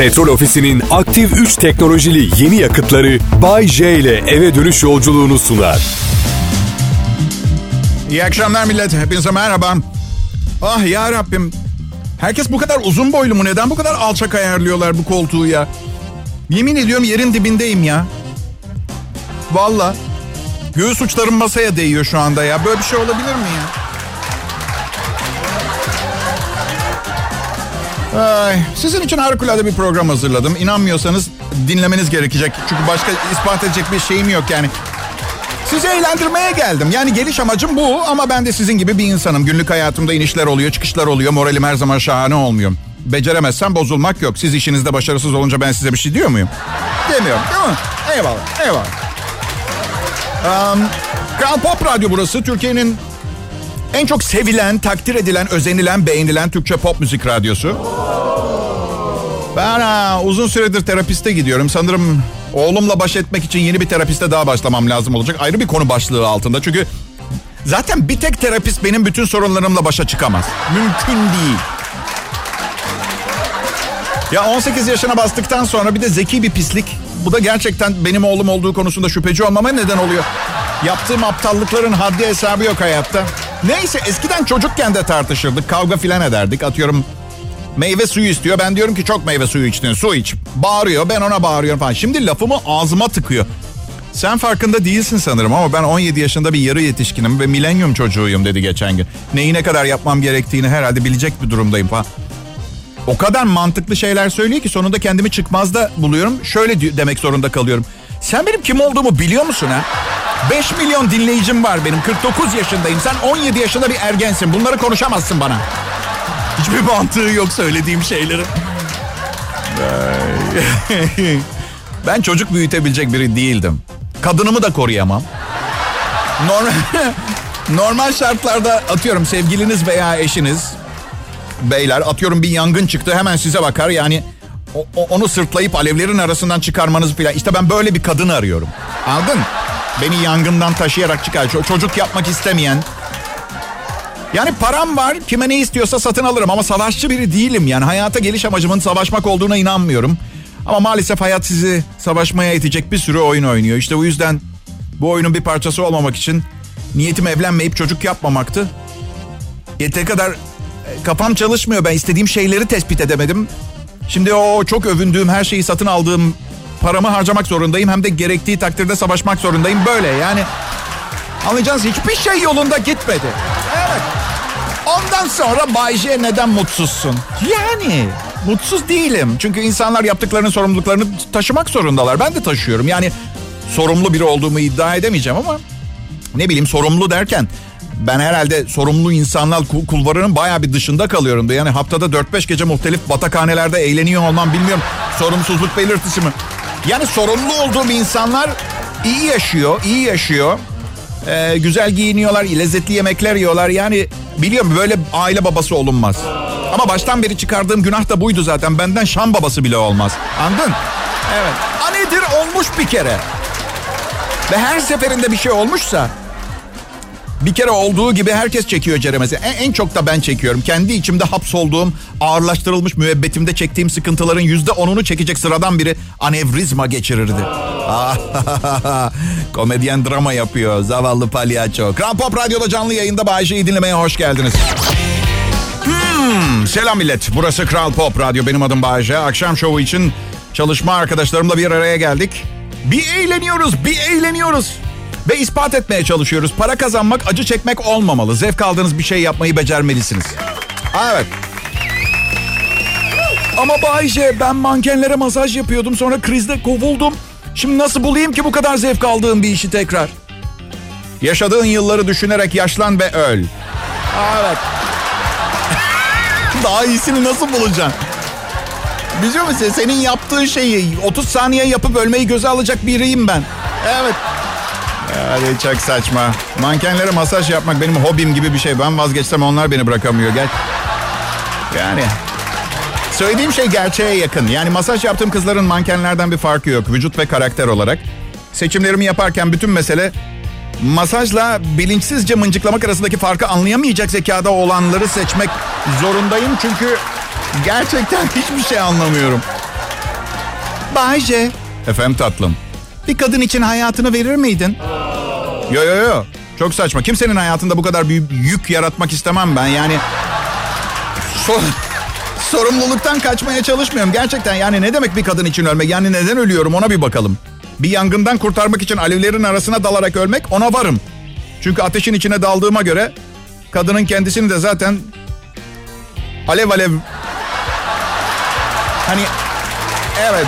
Petrol Ofisi'nin aktif 3 teknolojili yeni yakıtları Bay J ile eve dönüş yolculuğunu sunar. İyi akşamlar millet. Hepinize merhaba. Ah ya Rabbim. Herkes bu kadar uzun boylu mu? Neden bu kadar alçak ayarlıyorlar bu koltuğu ya? Yemin ediyorum yerin dibindeyim ya. Valla. Göğüs uçlarım masaya değiyor şu anda ya. Böyle bir şey olabilir mi ya? Ay, sizin için harikulade bir program hazırladım. İnanmıyorsanız dinlemeniz gerekecek. Çünkü başka ispat edecek bir şeyim yok yani. Sizi eğlendirmeye geldim. Yani geliş amacım bu ama ben de sizin gibi bir insanım. Günlük hayatımda inişler oluyor, çıkışlar oluyor. Moralim her zaman şahane olmuyor. Beceremezsem bozulmak yok. Siz işinizde başarısız olunca ben size bir şey diyor muyum? Demiyorum değil mi? Eyvallah, eyvallah. Um, Kral Pop Radyo burası. Türkiye'nin en çok sevilen, takdir edilen, özenilen, beğenilen Türkçe pop müzik radyosu. Ben ha, uzun süredir terapiste gidiyorum. Sanırım oğlumla baş etmek için yeni bir terapiste daha başlamam lazım olacak. Ayrı bir konu başlığı altında. Çünkü zaten bir tek terapist benim bütün sorunlarımla başa çıkamaz. Mümkün değil. Ya 18 yaşına bastıktan sonra bir de zeki bir pislik. Bu da gerçekten benim oğlum olduğu konusunda şüpheci olmama neden oluyor. Yaptığım aptallıkların haddi hesabı yok hayatta. Neyse eskiden çocukken de tartışırdık. Kavga filan ederdik. Atıyorum meyve suyu istiyor. Ben diyorum ki çok meyve suyu içtin. Su iç. Bağırıyor. Ben ona bağırıyorum falan. Şimdi lafımı ağzıma tıkıyor. Sen farkında değilsin sanırım ama ben 17 yaşında bir yarı yetişkinim ve milenyum çocuğuyum dedi geçen gün. Neyi ne kadar yapmam gerektiğini herhalde bilecek bir durumdayım falan. O kadar mantıklı şeyler söylüyor ki sonunda kendimi çıkmazda buluyorum. Şöyle demek zorunda kalıyorum. Sen benim kim olduğumu biliyor musun ha? 5 milyon dinleyicim var benim. 49 yaşındayım. Sen 17 yaşında bir ergensin. Bunları konuşamazsın bana. Hiçbir mantığı yok söylediğim şeylerin. ben çocuk büyütebilecek biri değildim. Kadınımı da koruyamam. Normal, normal şartlarda atıyorum sevgiliniz veya eşiniz beyler atıyorum bir yangın çıktı hemen size bakar yani o, o, onu sırtlayıp alevlerin arasından çıkarmanız filan. İşte ben böyle bir kadın arıyorum. Anladın? Beni yangından taşıyarak çıkar. Çocuk yapmak istemeyen. Yani param var. Kime ne istiyorsa satın alırım ama savaşçı biri değilim. Yani hayata geliş amacımın savaşmak olduğuna inanmıyorum. Ama maalesef hayat sizi savaşmaya itecek bir sürü oyun oynuyor. İşte o yüzden bu oyunun bir parçası olmamak için niyetim evlenmeyip çocuk yapmamaktı. Yeteri kadar kafam çalışmıyor. Ben istediğim şeyleri tespit edemedim. Şimdi o çok övündüğüm her şeyi satın aldığım paramı harcamak zorundayım. Hem de gerektiği takdirde savaşmak zorundayım. Böyle yani anlayacağınız hiçbir şey yolunda gitmedi. Ondan sonra Bay J neden mutsuzsun? Yani mutsuz değilim. Çünkü insanlar yaptıklarının sorumluluklarını taşımak zorundalar. Ben de taşıyorum. Yani sorumlu biri olduğumu iddia edemeyeceğim ama ne bileyim sorumlu derken ben herhalde sorumlu insanlar kulvarının baya bir dışında kalıyorum. Yani haftada 4-5 gece muhtelif batakhanelerde eğleniyor olmam bilmiyorum. Sorumsuzluk belirtisi mi? Yani sorumlu olduğum insanlar iyi yaşıyor, iyi yaşıyor. Ee, güzel giyiniyorlar, lezzetli yemekler yiyorlar. Yani biliyorum böyle aile babası olunmaz. Ama baştan beri çıkardığım günah da buydu zaten. Benden Şam babası bile olmaz. Anladın? Evet. A nedir olmuş bir kere. Ve her seferinde bir şey olmuşsa bir kere olduğu gibi herkes çekiyor ceremesi. En, en çok da ben çekiyorum. Kendi içimde hapsolduğum, ağırlaştırılmış müebbetimde çektiğim sıkıntıların yüzde onunu çekecek sıradan biri anevrizma geçirirdi. Komedyen drama yapıyor. Zavallı palyaço. Kral Pop Radyo'da canlı yayında Bayşe'yi dinlemeye hoş geldiniz. Hmm, selam millet. Burası Kral Pop Radyo. Benim adım Bayşe. Akşam şovu için çalışma arkadaşlarımla bir araya geldik. Bir eğleniyoruz, bir eğleniyoruz. Ve ispat etmeye çalışıyoruz. Para kazanmak acı çekmek olmamalı. Zevk aldığınız bir şey yapmayı becermelisiniz. Evet. Ama Bayce ben mankenlere masaj yapıyordum sonra krizde kovuldum. Şimdi nasıl bulayım ki bu kadar zevk aldığım bir işi tekrar? Yaşadığın yılları düşünerek yaşlan ve öl. Evet. Daha iyisini nasıl bulacaksın? Biliyor musun senin yaptığın şeyi 30 saniye yapıp ölmeyi göze alacak biriyim ben. Evet. Hadi çok saçma. Mankenlere masaj yapmak benim hobim gibi bir şey. Ben vazgeçsem onlar beni bırakamıyor. Gel. Yani söylediğim şey gerçeğe yakın. Yani masaj yaptığım kızların mankenlerden bir farkı yok. Vücut ve karakter olarak. Seçimlerimi yaparken bütün mesele masajla bilinçsizce mıncıklamak arasındaki farkı anlayamayacak zekada olanları seçmek zorundayım. Çünkü gerçekten hiçbir şey anlamıyorum. Bayce. Efendim tatlım. Bir kadın için hayatını verir miydin? Yo yo yo. Çok saçma. Kimsenin hayatında bu kadar büyük yük yaratmak istemem ben. Yani so sorumluluktan kaçmaya çalışmıyorum. Gerçekten yani ne demek bir kadın için ölmek? Yani neden ölüyorum ona bir bakalım. Bir yangından kurtarmak için alevlerin arasına dalarak ölmek ona varım. Çünkü ateşin içine daldığıma göre kadının kendisini de zaten alev alev hani evet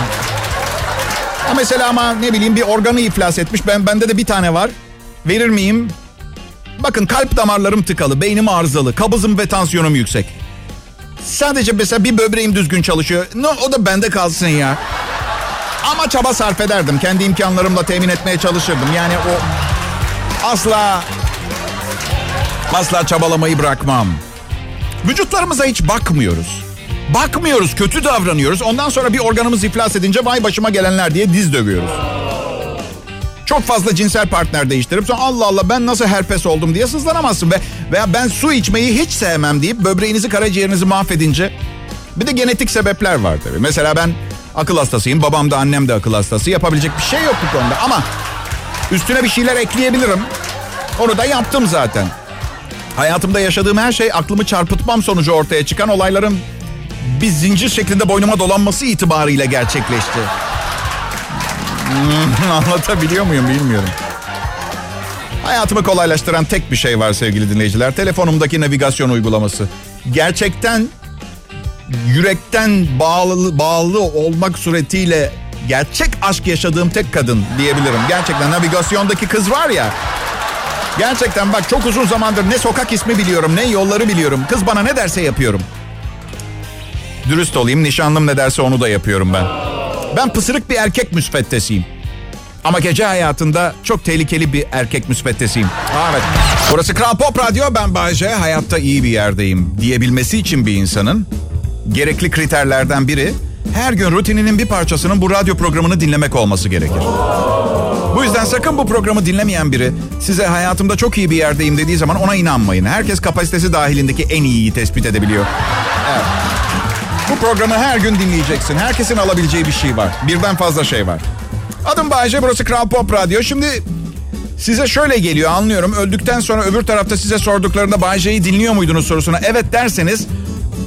ha mesela ama ne bileyim bir organı iflas etmiş. Ben bende de bir tane var. Verir miyim? Bakın kalp damarlarım tıkalı, beynim arızalı, kabızım ve tansiyonum yüksek. Sadece mesela bir böbreğim düzgün çalışıyor. No, o da bende kalsın ya. Ama çaba sarf ederdim. Kendi imkanlarımla temin etmeye çalışırdım. Yani o asla asla çabalamayı bırakmam. Vücutlarımıza hiç bakmıyoruz. Bakmıyoruz, kötü davranıyoruz. Ondan sonra bir organımız iflas edince vay başıma gelenler diye diz dövüyoruz. Çok fazla cinsel partner değiştirip sonra Allah Allah ben nasıl herpes oldum diye sızlanamazsın. Ve veya ben su içmeyi hiç sevmem deyip böbreğinizi karaciğerinizi mahvedince bir de genetik sebepler var tabii. Mesela ben akıl hastasıyım. Babam da annem de akıl hastası. Yapabilecek bir şey yok bu konuda. Ama üstüne bir şeyler ekleyebilirim. Onu da yaptım zaten. Hayatımda yaşadığım her şey aklımı çarpıtmam sonucu ortaya çıkan olayların bir zincir şeklinde boynuma dolanması itibarıyla gerçekleşti. Hmm, anlatabiliyor muyum bilmiyorum. Hayatımı kolaylaştıran tek bir şey var sevgili dinleyiciler. Telefonumdaki navigasyon uygulaması. Gerçekten yürekten bağlı, bağlı olmak suretiyle gerçek aşk yaşadığım tek kadın diyebilirim. Gerçekten navigasyondaki kız var ya. Gerçekten bak çok uzun zamandır ne sokak ismi biliyorum ne yolları biliyorum. Kız bana ne derse yapıyorum. Dürüst olayım nişanlım ne derse onu da yapıyorum ben. Ben pısırık bir erkek müsveddesiyim. Ama gece hayatında çok tehlikeli bir erkek müsveddesiyim. Evet. Burası Kral Pop Radyo. Ben Bayce. Hayatta iyi bir yerdeyim diyebilmesi için bir insanın gerekli kriterlerden biri her gün rutininin bir parçasının bu radyo programını dinlemek olması gerekir. Bu yüzden sakın bu programı dinlemeyen biri size hayatımda çok iyi bir yerdeyim dediği zaman ona inanmayın. Herkes kapasitesi dahilindeki en iyiyi tespit edebiliyor. Evet. Bu programı her gün dinleyeceksin. Herkesin alabileceği bir şey var. Birden fazla şey var. Adım Bayece, burası Kral Pop Radyo. Şimdi size şöyle geliyor anlıyorum. Öldükten sonra öbür tarafta size sorduklarında Bayece'yi dinliyor muydunuz sorusuna evet derseniz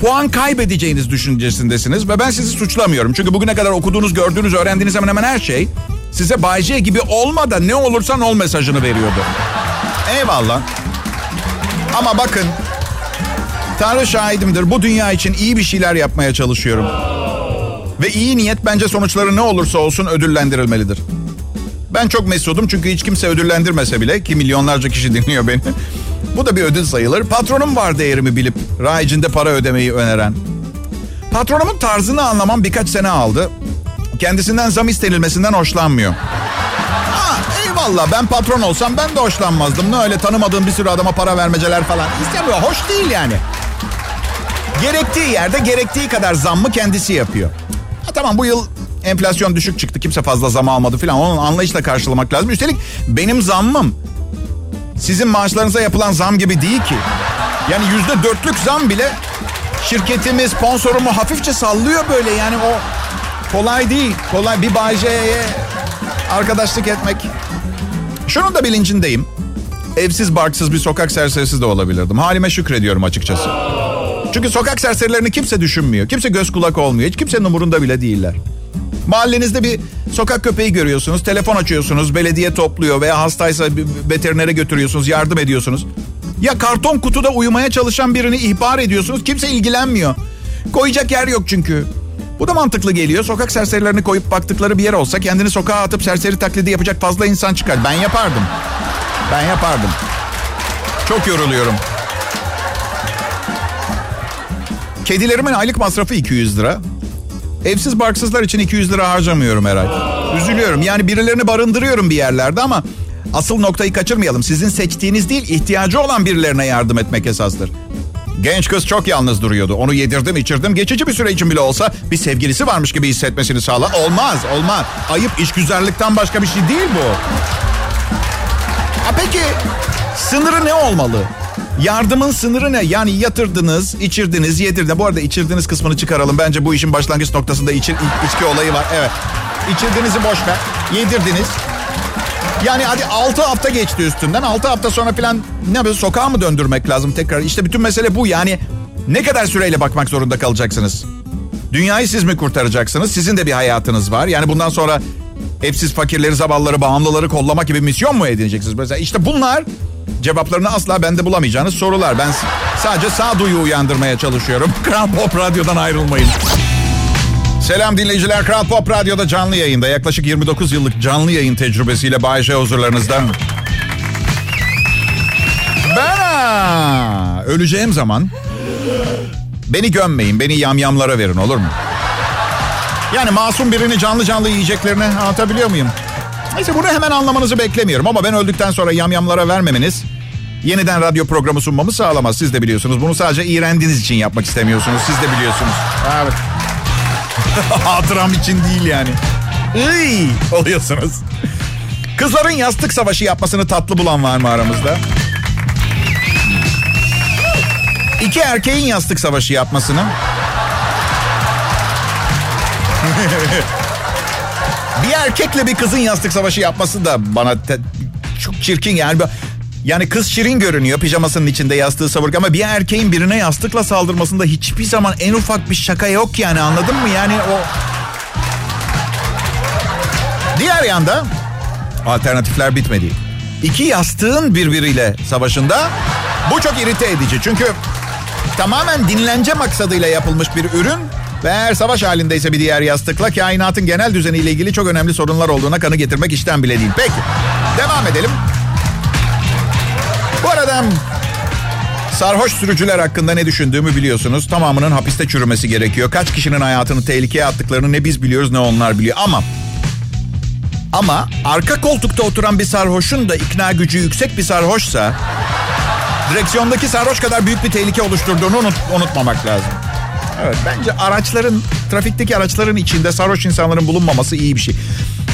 puan kaybedeceğiniz düşüncesindesiniz ve ben sizi suçlamıyorum. Çünkü bugüne kadar okuduğunuz, gördüğünüz, öğrendiğiniz hemen hemen her şey size Bayece gibi olma da ne olursan ol mesajını veriyordu. Eyvallah. Ama bakın Tanrı şahidimdir. Bu dünya için iyi bir şeyler yapmaya çalışıyorum. Ve iyi niyet bence sonuçları ne olursa olsun ödüllendirilmelidir. Ben çok mesudum çünkü hiç kimse ödüllendirmese bile ki milyonlarca kişi dinliyor beni. Bu da bir ödül sayılır. Patronum var değerimi bilip rayicinde para ödemeyi öneren. Patronumun tarzını anlamam birkaç sene aldı. Kendisinden zam istenilmesinden hoşlanmıyor. Ha, eyvallah ben patron olsam ben de hoşlanmazdım. Ne öyle tanımadığım bir sürü adama para vermeceler falan. İstemiyor. Hoş değil yani. Gerektiği yerde gerektiği kadar zammı kendisi yapıyor. Ha, tamam bu yıl enflasyon düşük çıktı. Kimse fazla zam almadı falan. Onun anlayışla karşılamak lazım. Üstelik benim zammım sizin maaşlarınıza yapılan zam gibi değil ki. Yani yüzde dörtlük zam bile şirketimi, sponsorumu hafifçe sallıyor böyle. Yani o kolay değil. Kolay bir Bayce'ye arkadaşlık etmek. Şunun da bilincindeyim. Evsiz barksız bir sokak serserisi de olabilirdim. Halime şükrediyorum açıkçası. Çünkü sokak serserilerini kimse düşünmüyor. Kimse göz kulak olmuyor. Hiç kimsenin umurunda bile değiller. Mahallenizde bir sokak köpeği görüyorsunuz. Telefon açıyorsunuz. Belediye topluyor veya hastaysa veterinere götürüyorsunuz. Yardım ediyorsunuz. Ya karton kutuda uyumaya çalışan birini ihbar ediyorsunuz. Kimse ilgilenmiyor. Koyacak yer yok çünkü. Bu da mantıklı geliyor. Sokak serserilerini koyup baktıkları bir yer olsa kendini sokağa atıp serseri taklidi yapacak fazla insan çıkar. Ben yapardım. Ben yapardım. Çok yoruluyorum. Kedilerimin aylık masrafı 200 lira. Evsiz barksızlar için 200 lira harcamıyorum her ay. Üzülüyorum. Yani birilerini barındırıyorum bir yerlerde ama asıl noktayı kaçırmayalım. Sizin seçtiğiniz değil, ihtiyacı olan birilerine yardım etmek esastır. Genç kız çok yalnız duruyordu. Onu yedirdim, içirdim. Geçici bir süre için bile olsa bir sevgilisi varmış gibi hissetmesini sağla. Olmaz, olmaz. Ayıp işgüzarlıktan başka bir şey değil bu. Ha peki sınırı ne olmalı? Yardımın sınırı ne? Yani yatırdınız, içirdiniz, yedirdiniz. Bu arada içirdiniz kısmını çıkaralım. Bence bu işin başlangıç noktasında içir, içki olayı var. Evet. İçirdinizi boş ver. Yedirdiniz. Yani hadi 6 hafta geçti üstünden. 6 hafta sonra falan ne yapıyorsun? Sokağa mı döndürmek lazım tekrar? İşte bütün mesele bu. Yani ne kadar süreyle bakmak zorunda kalacaksınız? Dünyayı siz mi kurtaracaksınız? Sizin de bir hayatınız var. Yani bundan sonra hep siz fakirleri, zavalları, bağımlıları kollamak gibi misyon mu edineceksiniz? Mesela işte bunlar cevaplarını asla bende bulamayacağınız sorular. Ben sadece sağduyu uyandırmaya çalışıyorum. Kral Pop Radyo'dan ayrılmayın. Selam dinleyiciler. Kral Pop Radyo'da canlı yayında. Yaklaşık 29 yıllık canlı yayın tecrübesiyle Bay J huzurlarınızda. Ben öleceğim zaman beni gömmeyin. Beni yamyamlara verin olur mu? Yani masum birini canlı canlı yiyeceklerini anlatabiliyor muyum? Neyse bunu hemen anlamanızı beklemiyorum ama ben öldükten sonra yamyamlara vermemeniz yeniden radyo programı sunmamı sağlamaz. Siz de biliyorsunuz. Bunu sadece iğrendiğiniz için yapmak istemiyorsunuz. Siz de biliyorsunuz. Evet. Hatıram için değil yani. Iy, oluyorsunuz. Kızların yastık savaşı yapmasını tatlı bulan var mı aramızda? İki erkeğin yastık savaşı yapmasını. bir erkekle bir kızın yastık savaşı yapması da bana te- çok çirkin yani. Yani kız şirin görünüyor pijamasının içinde yastığı savururken ama bir erkeğin birine yastıkla saldırmasında hiçbir zaman en ufak bir şaka yok yani anladın mı? Yani o... Diğer yanda alternatifler bitmedi. İki yastığın birbiriyle savaşında bu çok irite edici. Çünkü tamamen dinlence maksadıyla yapılmış bir ürün ve eğer savaş halindeyse bir diğer yastıkla kainatın genel düzeniyle ilgili çok önemli sorunlar olduğuna kanı getirmek işten bile değil. Peki devam edelim. Bu arada sarhoş sürücüler hakkında ne düşündüğümü biliyorsunuz. Tamamının hapiste çürümesi gerekiyor. Kaç kişinin hayatını tehlikeye attıklarını ne biz biliyoruz ne onlar biliyor. Ama ama arka koltukta oturan bir sarhoşun da ikna gücü yüksek bir sarhoşsa direksiyondaki sarhoş kadar büyük bir tehlike oluşturduğunu unut, unutmamak lazım. Evet bence araçların, trafikteki araçların içinde sarhoş insanların bulunmaması iyi bir şey.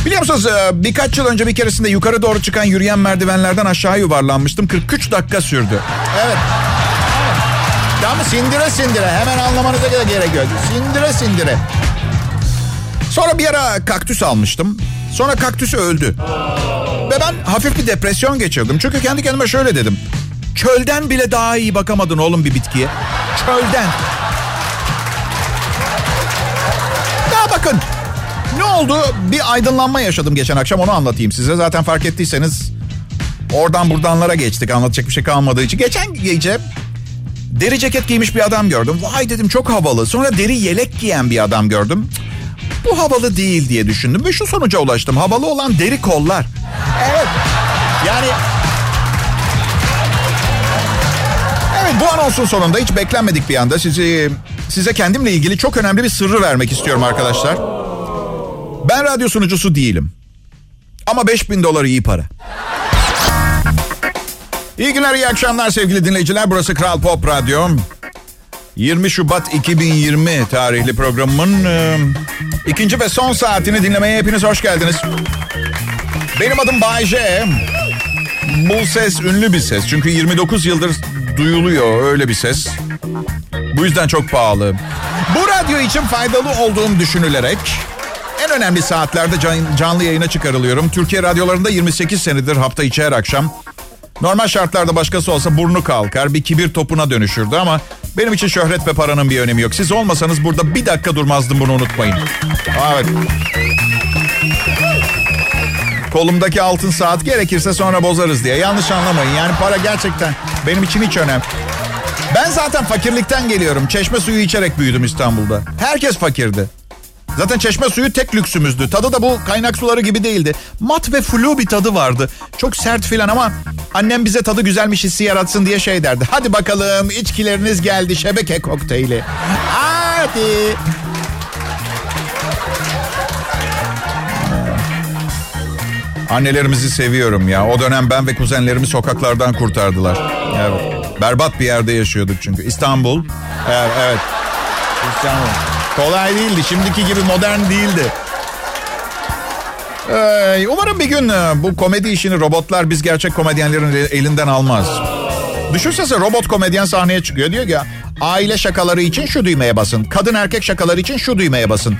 Biliyor musunuz e, birkaç yıl önce bir keresinde yukarı doğru çıkan yürüyen merdivenlerden aşağı yuvarlanmıştım. 43 dakika sürdü. Evet. Tamam sindire sindire hemen anlamanıza gerek yok. Sindire sindire. Sonra bir ara kaktüs almıştım. Sonra kaktüs öldü. Ve ben hafif bir depresyon geçirdim. Çünkü kendi kendime şöyle dedim. Çölden bile daha iyi bakamadın oğlum bir bitkiye. Çölden. Ya bakın ne oldu? Bir aydınlanma yaşadım geçen akşam onu anlatayım size. Zaten fark ettiyseniz oradan buradanlara geçtik anlatacak bir şey kalmadığı için. Geçen gece deri ceket giymiş bir adam gördüm. Vay dedim çok havalı. Sonra deri yelek giyen bir adam gördüm. Bu havalı değil diye düşündüm ve şu sonuca ulaştım. Havalı olan deri kollar. Evet. Yani Evet bu anonsun sonunda hiç beklenmedik bir anda sizi size kendimle ilgili çok önemli bir sırrı vermek istiyorum arkadaşlar. Ben radyo sunucusu değilim. Ama 5000 dolar iyi para. İyi günler, iyi akşamlar sevgili dinleyiciler. Burası Kral Pop Radyo. 20 Şubat 2020 tarihli programımın e, ikinci ve son saatini dinlemeye hepiniz hoş geldiniz. Benim adım Bayce. Bu ses ünlü bir ses. Çünkü 29 yıldır duyuluyor öyle bir ses. Bu yüzden çok pahalı. Bu radyo için faydalı olduğum düşünülerek önemli saatlerde can, canlı yayına çıkarılıyorum. Türkiye radyolarında 28 senedir hafta içi her akşam. Normal şartlarda başkası olsa burnu kalkar, bir kibir topuna dönüşürdü ama benim için şöhret ve paranın bir önemi yok. Siz olmasanız burada bir dakika durmazdım bunu unutmayın. Evet. Kolumdaki altın saat gerekirse sonra bozarız diye. Yanlış anlamayın. Yani para gerçekten benim için hiç önemli. Ben zaten fakirlikten geliyorum. Çeşme suyu içerek büyüdüm İstanbul'da. Herkes fakirdi. Zaten çeşme suyu tek lüksümüzdü. Tadı da bu kaynak suları gibi değildi. Mat ve flu bir tadı vardı. Çok sert filan ama annem bize tadı güzelmiş hissi yaratsın diye şey derdi. Hadi bakalım içkileriniz geldi şebeke kokteyli. Hadi. Annelerimizi seviyorum ya. O dönem ben ve kuzenlerimi sokaklardan kurtardılar. Evet. Berbat bir yerde yaşıyorduk çünkü. İstanbul. Evet, evet. İstanbul. Kolay değildi. Şimdiki gibi modern değildi. Ee, umarım bir gün e, bu komedi işini robotlar biz gerçek komedyenlerin elinden almaz. Düşünsene robot komedyen sahneye çıkıyor. Diyor ki aile şakaları için şu düğmeye basın. Kadın erkek şakaları için şu düğmeye basın.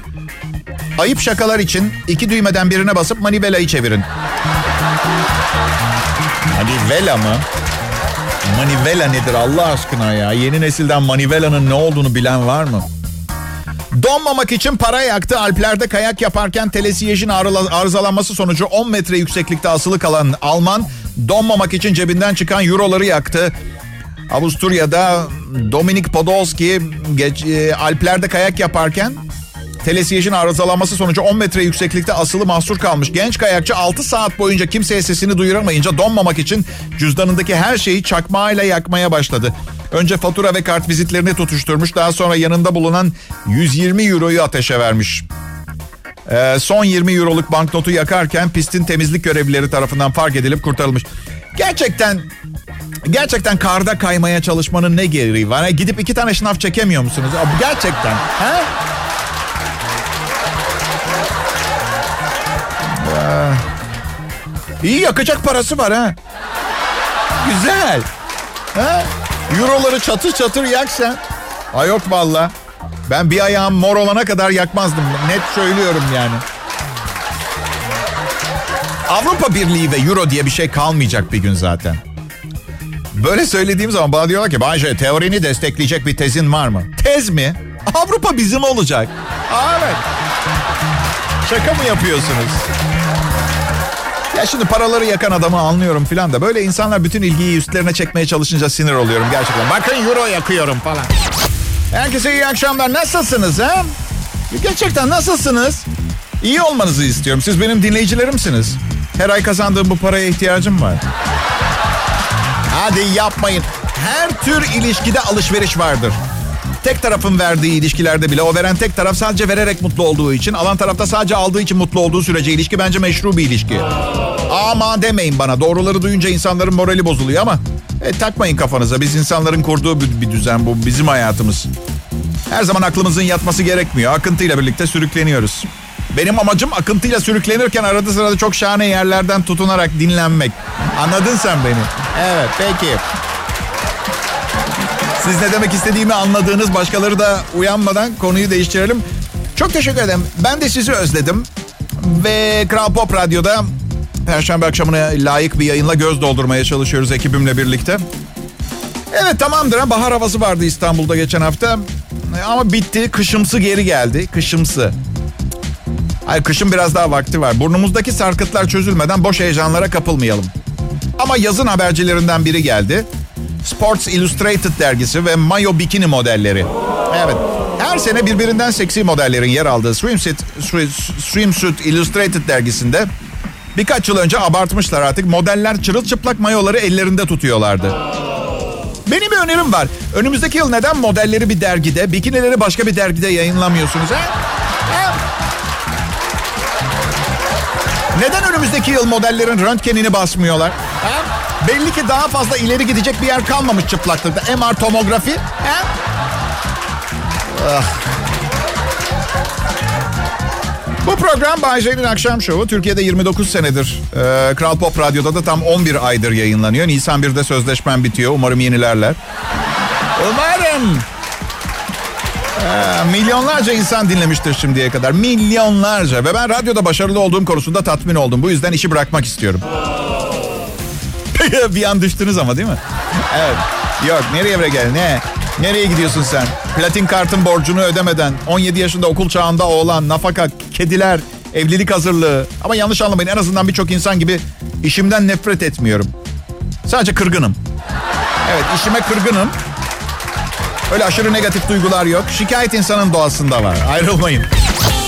Ayıp şakalar için iki düğmeden birine basıp manivelayı çevirin. Manivela mı? Manivela nedir Allah aşkına ya? Yeni nesilden manivelanın ne olduğunu bilen var mı? Donmamak için para yaktı. Alplerde kayak yaparken telesiyejin arızalanması sonucu 10 metre yükseklikte asılı kalan Alman donmamak için cebinden çıkan euroları yaktı. Avusturya'da Dominik Podolski geç, e, Alplerde kayak yaparken telesiyejin arızalanması sonucu 10 metre yükseklikte asılı mahsur kalmış. Genç kayakçı 6 saat boyunca kimseye sesini duyuramayınca donmamak için cüzdanındaki her şeyi çakmağıyla yakmaya başladı. Önce fatura ve kart vizitlerini tutuşturmuş. Daha sonra yanında bulunan 120 euroyu ateşe vermiş. Ee, son 20 euroluk banknotu yakarken pistin temizlik görevlileri tarafından fark edilip kurtarılmış. Gerçekten gerçekten karda kaymaya çalışmanın ne gereği var? Gidip iki tane şınav çekemiyor musunuz? Gerçekten. Ha? İyi yakacak parası var ha. Güzel. Ha? Euroları çatır çatır yak sen. Ay yok valla. Ben bir ayağım mor olana kadar yakmazdım. Net söylüyorum yani. Avrupa Birliği ve Euro diye bir şey kalmayacak bir gün zaten. Böyle söylediğim zaman bana diyorlar ki Bayce teorini destekleyecek bir tezin var mı? Tez mi? Avrupa bizim olacak. Evet. Şaka mı yapıyorsunuz? Ya şimdi paraları yakan adamı anlıyorum filan da böyle insanlar bütün ilgiyi üstlerine çekmeye çalışınca sinir oluyorum gerçekten. Bakın euro yakıyorum falan. Herkese iyi akşamlar. Nasılsınız ha? Gerçekten nasılsınız? İyi olmanızı istiyorum. Siz benim dinleyicilerimsiniz. Her ay kazandığım bu paraya ihtiyacım var. Hadi yapmayın. Her tür ilişkide alışveriş vardır. Tek tarafın verdiği ilişkilerde bile o veren tek taraf sadece vererek mutlu olduğu için, alan tarafta sadece aldığı için mutlu olduğu sürece ilişki bence meşru bir ilişki. Ama demeyin bana. Doğruları duyunca insanların morali bozuluyor ama e, takmayın kafanıza. Biz insanların kurduğu bir, bir düzen bu. Bizim hayatımız. Her zaman aklımızın yatması gerekmiyor. Akıntıyla birlikte sürükleniyoruz. Benim amacım akıntıyla sürüklenirken arada sırada çok şahane yerlerden tutunarak dinlenmek. Anladın sen beni? Evet peki. Siz ne demek istediğimi anladığınız başkaları da uyanmadan konuyu değiştirelim. Çok teşekkür ederim. Ben de sizi özledim. Ve Kral Pop Radyo'da Perşembe akşamına layık bir yayınla göz doldurmaya çalışıyoruz ekibimle birlikte. Evet tamamdır. Bahar havası vardı İstanbul'da geçen hafta. Ama bitti. Kışımsı geri geldi. Kışımsı. Hayır kışın biraz daha vakti var. Burnumuzdaki sarkıtlar çözülmeden boş heyecanlara kapılmayalım. Ama yazın habercilerinden biri geldi. Sports Illustrated dergisi ve mayo bikini modelleri. Evet. Her sene birbirinden seksi modellerin yer aldığı Swimsuit, Swimsuit Illustrated dergisinde birkaç yıl önce abartmışlar artık. Modeller çırılçıplak mayoları ellerinde tutuyorlardı. Benim bir önerim var. Önümüzdeki yıl neden modelleri bir dergide, bikinileri başka bir dergide yayınlamıyorsunuz? He? He? Neden önümüzdeki yıl modellerin röntgenini basmıyorlar? He? Belli ki daha fazla ileri gidecek bir yer kalmamış çıplaklıkta. MR tomografi. He? Ah. Bu program Bay akşam şovu. Türkiye'de 29 senedir. Ee, Kral Pop Radyo'da da tam 11 aydır yayınlanıyor. Nisan 1'de sözleşmem bitiyor. Umarım yenilerler. Umarım. Ee, milyonlarca insan dinlemiştir şimdiye kadar. Milyonlarca. Ve ben radyoda başarılı olduğum konusunda tatmin oldum. Bu yüzden işi bırakmak istiyorum. bir an düştünüz ama değil mi? Evet. Yok nereye bre gel ne? Nereye gidiyorsun sen? Platin kartın borcunu ödemeden 17 yaşında okul çağında oğlan, nafaka, kediler, evlilik hazırlığı. Ama yanlış anlamayın en azından birçok insan gibi işimden nefret etmiyorum. Sadece kırgınım. Evet işime kırgınım. Öyle aşırı negatif duygular yok. Şikayet insanın doğasında var. Ayrılmayın.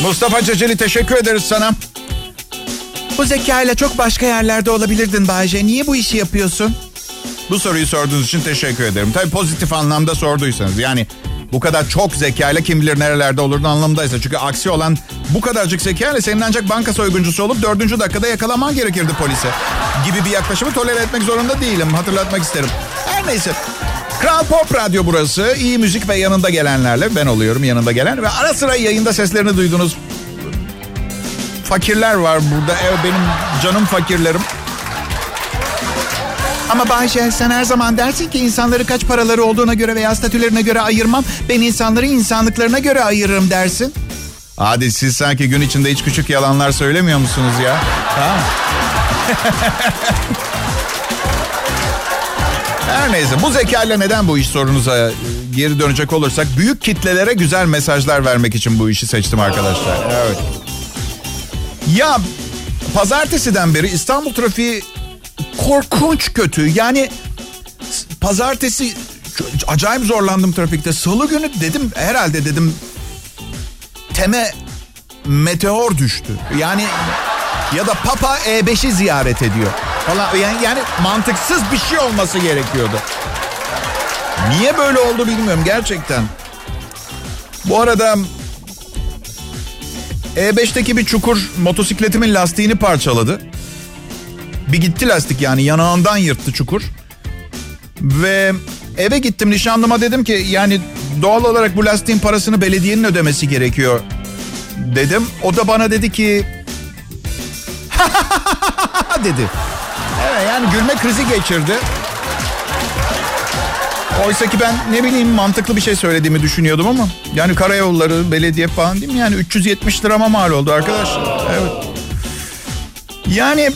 Mustafa Ceceli teşekkür ederiz sana. Bu zekayla çok başka yerlerde olabilirdin Bayce. Niye bu işi yapıyorsun? Bu soruyu sorduğunuz için teşekkür ederim. Tabii pozitif anlamda sorduysanız. Yani bu kadar çok zekayla kim bilir nerelerde olurdun anlamındaysa. Çünkü aksi olan bu kadarcık zekayla senin ancak banka soyguncusu olup dördüncü dakikada yakalaman gerekirdi polise. Gibi bir yaklaşımı tolere etmek zorunda değilim. Hatırlatmak isterim. Her neyse. Kral Pop Radyo burası. İyi müzik ve yanında gelenlerle. Ben oluyorum yanında gelen. Ve ara sıra yayında seslerini duydunuz. Fakirler var burada. Evet benim canım fakirlerim. Ama Bayşe sen her zaman dersin ki insanları kaç paraları olduğuna göre veya statülerine göre ayırmam. Ben insanları insanlıklarına göre ayırırım dersin. Hadi siz sanki gün içinde hiç küçük yalanlar söylemiyor musunuz ya? Ha? Her neyse bu zekayla neden bu iş sorunuza e, geri dönecek olursak büyük kitlelere güzel mesajlar vermek için bu işi seçtim arkadaşlar. Evet. Ya pazartesiden beri İstanbul trafiği korkunç kötü. Yani pazartesi acayip zorlandım trafikte. Salı günü dedim herhalde dedim teme meteor düştü. Yani ya da Papa E5'i ziyaret ediyor falan. Yani, yani mantıksız bir şey olması gerekiyordu. Niye böyle oldu bilmiyorum gerçekten. Bu arada E5'teki bir çukur motosikletimin lastiğini parçaladı. Bir gitti lastik yani yanağından yırttı çukur. Ve eve gittim nişanlıma dedim ki yani doğal olarak bu lastiğin parasını belediyenin ödemesi gerekiyor dedim. O da bana dedi ki dedi. Evet yani gülme krizi geçirdi. Oysa ki ben ne bileyim mantıklı bir şey söylediğimi düşünüyordum ama. Yani karayolları, belediye falan değil mi? Yani 370 lirama mal oldu arkadaşlar. Evet. Yani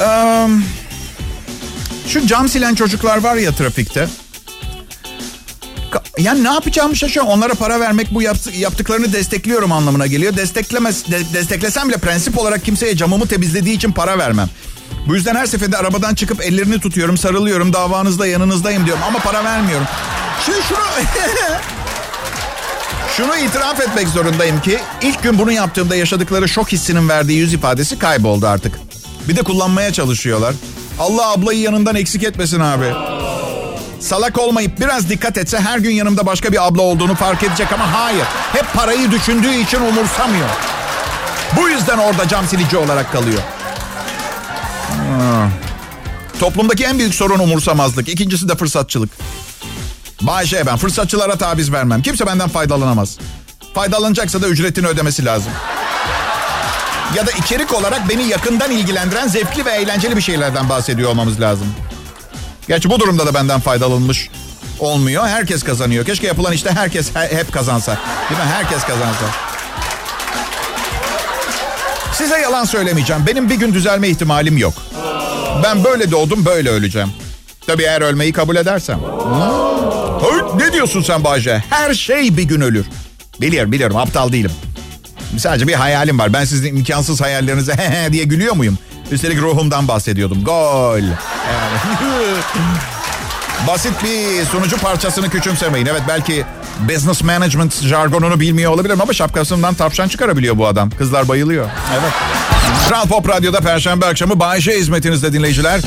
um, şu cam silen çocuklar var ya trafikte. Yani ne yapacağımı şaşıyorum. Onlara para vermek bu yaptıklarını destekliyorum anlamına geliyor. Desteklemez, de, desteklesem bile prensip olarak kimseye camımı temizlediği için para vermem. Bu yüzden her seferinde arabadan çıkıp ellerini tutuyorum, sarılıyorum, davanızda yanınızdayım diyorum ama para vermiyorum. Şimdi şunu... şunu itiraf etmek zorundayım ki ilk gün bunu yaptığımda yaşadıkları şok hissinin verdiği yüz ifadesi kayboldu artık. Bir de kullanmaya çalışıyorlar. Allah ablayı yanından eksik etmesin abi. Salak olmayıp biraz dikkat etse her gün yanımda başka bir abla olduğunu fark edecek ama hayır. Hep parayı düşündüğü için umursamıyor. Bu yüzden orada cam silici olarak kalıyor. Toplumdaki en büyük sorun umursamazlık. İkincisi de fırsatçılık. Bayşe ben fırsatçılara tabiz vermem. Kimse benden faydalanamaz. Faydalanacaksa da ücretini ödemesi lazım. Ya da içerik olarak beni yakından ilgilendiren zevkli ve eğlenceli bir şeylerden bahsediyor olmamız lazım. Gerçi bu durumda da benden faydalanmış olmuyor. Herkes kazanıyor. Keşke yapılan işte herkes hep kazansa. Değil mi? Herkes kazansa. Size yalan söylemeyeceğim. Benim bir gün düzelme ihtimalim yok. Ben böyle doğdum, böyle öleceğim. Tabii eğer ölmeyi kabul edersem. Ne diyorsun sen Bahçe? Her şey bir gün ölür. Biliyorum, biliyorum. Aptal değilim. Sadece bir hayalim var. Ben sizin imkansız hayallerinize he he diye gülüyor muyum? Üstelik ruhumdan bahsediyordum. Gol. Basit bir sunucu parçasını küçümsemeyin. Evet belki business management jargonunu bilmiyor olabilirim ama şapkasından tavşan çıkarabiliyor bu adam. Kızlar bayılıyor. Evet. Kral Pop Radyo'da Perşembe akşamı Bayşe hizmetinizde dinleyiciler.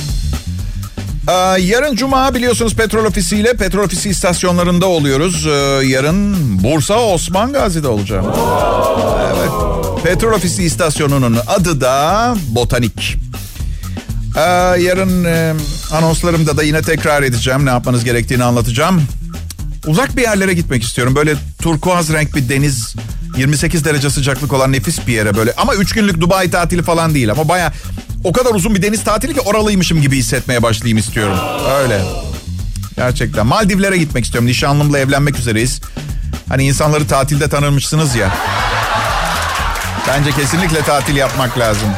Ee, yarın Cuma biliyorsunuz petrol ofisiyle petrol ofisi istasyonlarında oluyoruz. Ee, yarın Bursa Osman Gazi'de olacağım. Evet. Petrol ofisi istasyonunun adı da Botanik. Ee, yarın e, anonslarımda da yine tekrar edeceğim. Ne yapmanız gerektiğini anlatacağım. Uzak bir yerlere gitmek istiyorum. Böyle turkuaz renk bir deniz, 28 derece sıcaklık olan nefis bir yere böyle. Ama 3 günlük Dubai tatili falan değil ama baya o kadar uzun bir deniz tatili ki oralıymışım gibi hissetmeye başlayayım istiyorum. Öyle. Gerçekten. Maldivlere gitmek istiyorum. Nişanlımla evlenmek üzereyiz. Hani insanları tatilde tanırmışsınız ya. Bence kesinlikle tatil yapmak lazım.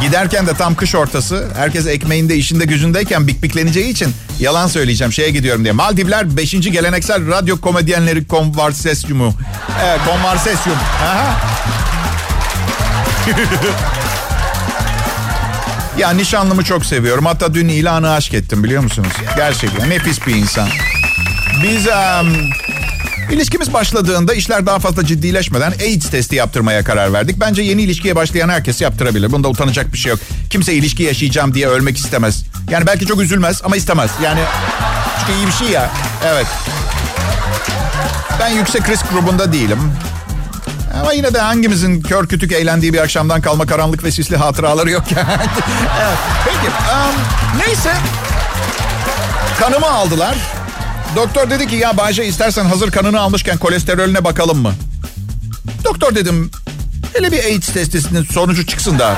Giderken de tam kış ortası. Herkes ekmeğinde, işinde, gücündeyken bikbikleneceği için yalan söyleyeceğim. Şeye gidiyorum diye. Maldivler 5. geleneksel radyo komedyenleri konvarsesyumu. Evet, konvarsesyum. Ya nişanlımı çok seviyorum. Hatta dün ilanı aşk ettim biliyor musunuz? Gerçekten nefis bir insan. Biz um, İlişkimiz başladığında işler daha fazla ciddileşmeden AIDS testi yaptırmaya karar verdik. Bence yeni ilişkiye başlayan herkes yaptırabilir. Bunda utanacak bir şey yok. Kimse ilişki yaşayacağım diye ölmek istemez. Yani belki çok üzülmez ama istemez. Yani çünkü iyi bir şey ya. Evet. Ben yüksek risk grubunda değilim. Ama yine de hangimizin kör kütük eğlendiği bir akşamdan kalma karanlık ve sisli hatıraları yok evet. Peki. Um, neyse. Kanımı aldılar. Doktor dedi ki ya Bayce istersen hazır kanını almışken kolesterolüne bakalım mı? Doktor dedim hele bir AIDS testisinin sonucu çıksın da.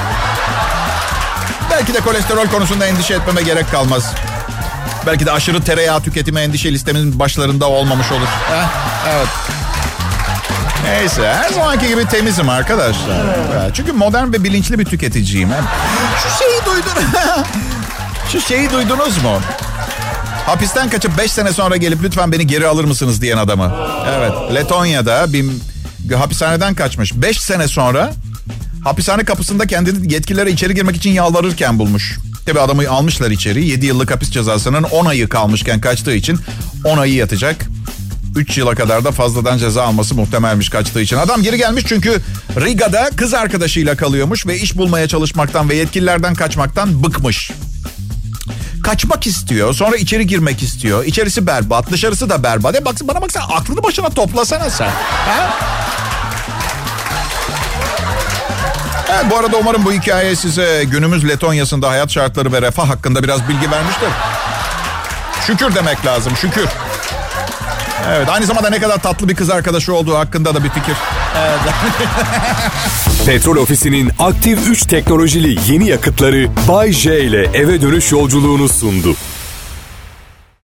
Belki de kolesterol konusunda endişe etmeme gerek kalmaz. Belki de aşırı tereyağı tüketimi endişe listemin başlarında olmamış olur. Heh, evet. Neyse her zamanki gibi temizim arkadaşlar. Çünkü modern ve bilinçli bir tüketiciyim. Şu şeyi duydun. Şu şeyi duydunuz mu? Hapisten kaçıp 5 sene sonra gelip lütfen beni geri alır mısınız diyen adamı. Evet Letonya'da bir hapishaneden kaçmış. 5 sene sonra hapishane kapısında kendini yetkililere içeri girmek için yalvarırken bulmuş. Tabi adamı almışlar içeri. 7 yıllık hapis cezasının 10 ayı kalmışken kaçtığı için 10 ayı yatacak. 3 yıla kadar da fazladan ceza alması muhtemelmiş kaçtığı için. Adam geri gelmiş çünkü Riga'da kız arkadaşıyla kalıyormuş ve iş bulmaya çalışmaktan ve yetkililerden kaçmaktan bıkmış. Kaçmak istiyor. Sonra içeri girmek istiyor. İçerisi berbat, dışarısı da berbat. E bak, bana baksana aklını başına toplasana sen. Ha? Evet, bu arada umarım bu hikaye size günümüz Letonya'sında hayat şartları ve refah hakkında biraz bilgi vermiştir. Şükür demek lazım, şükür. Evet, aynı zamanda ne kadar tatlı bir kız arkadaşı olduğu hakkında da bir fikir. Evet. Petrol Ofisi'nin aktif 3 teknolojili yeni yakıtları Bay J ile eve dönüş yolculuğunu sundu.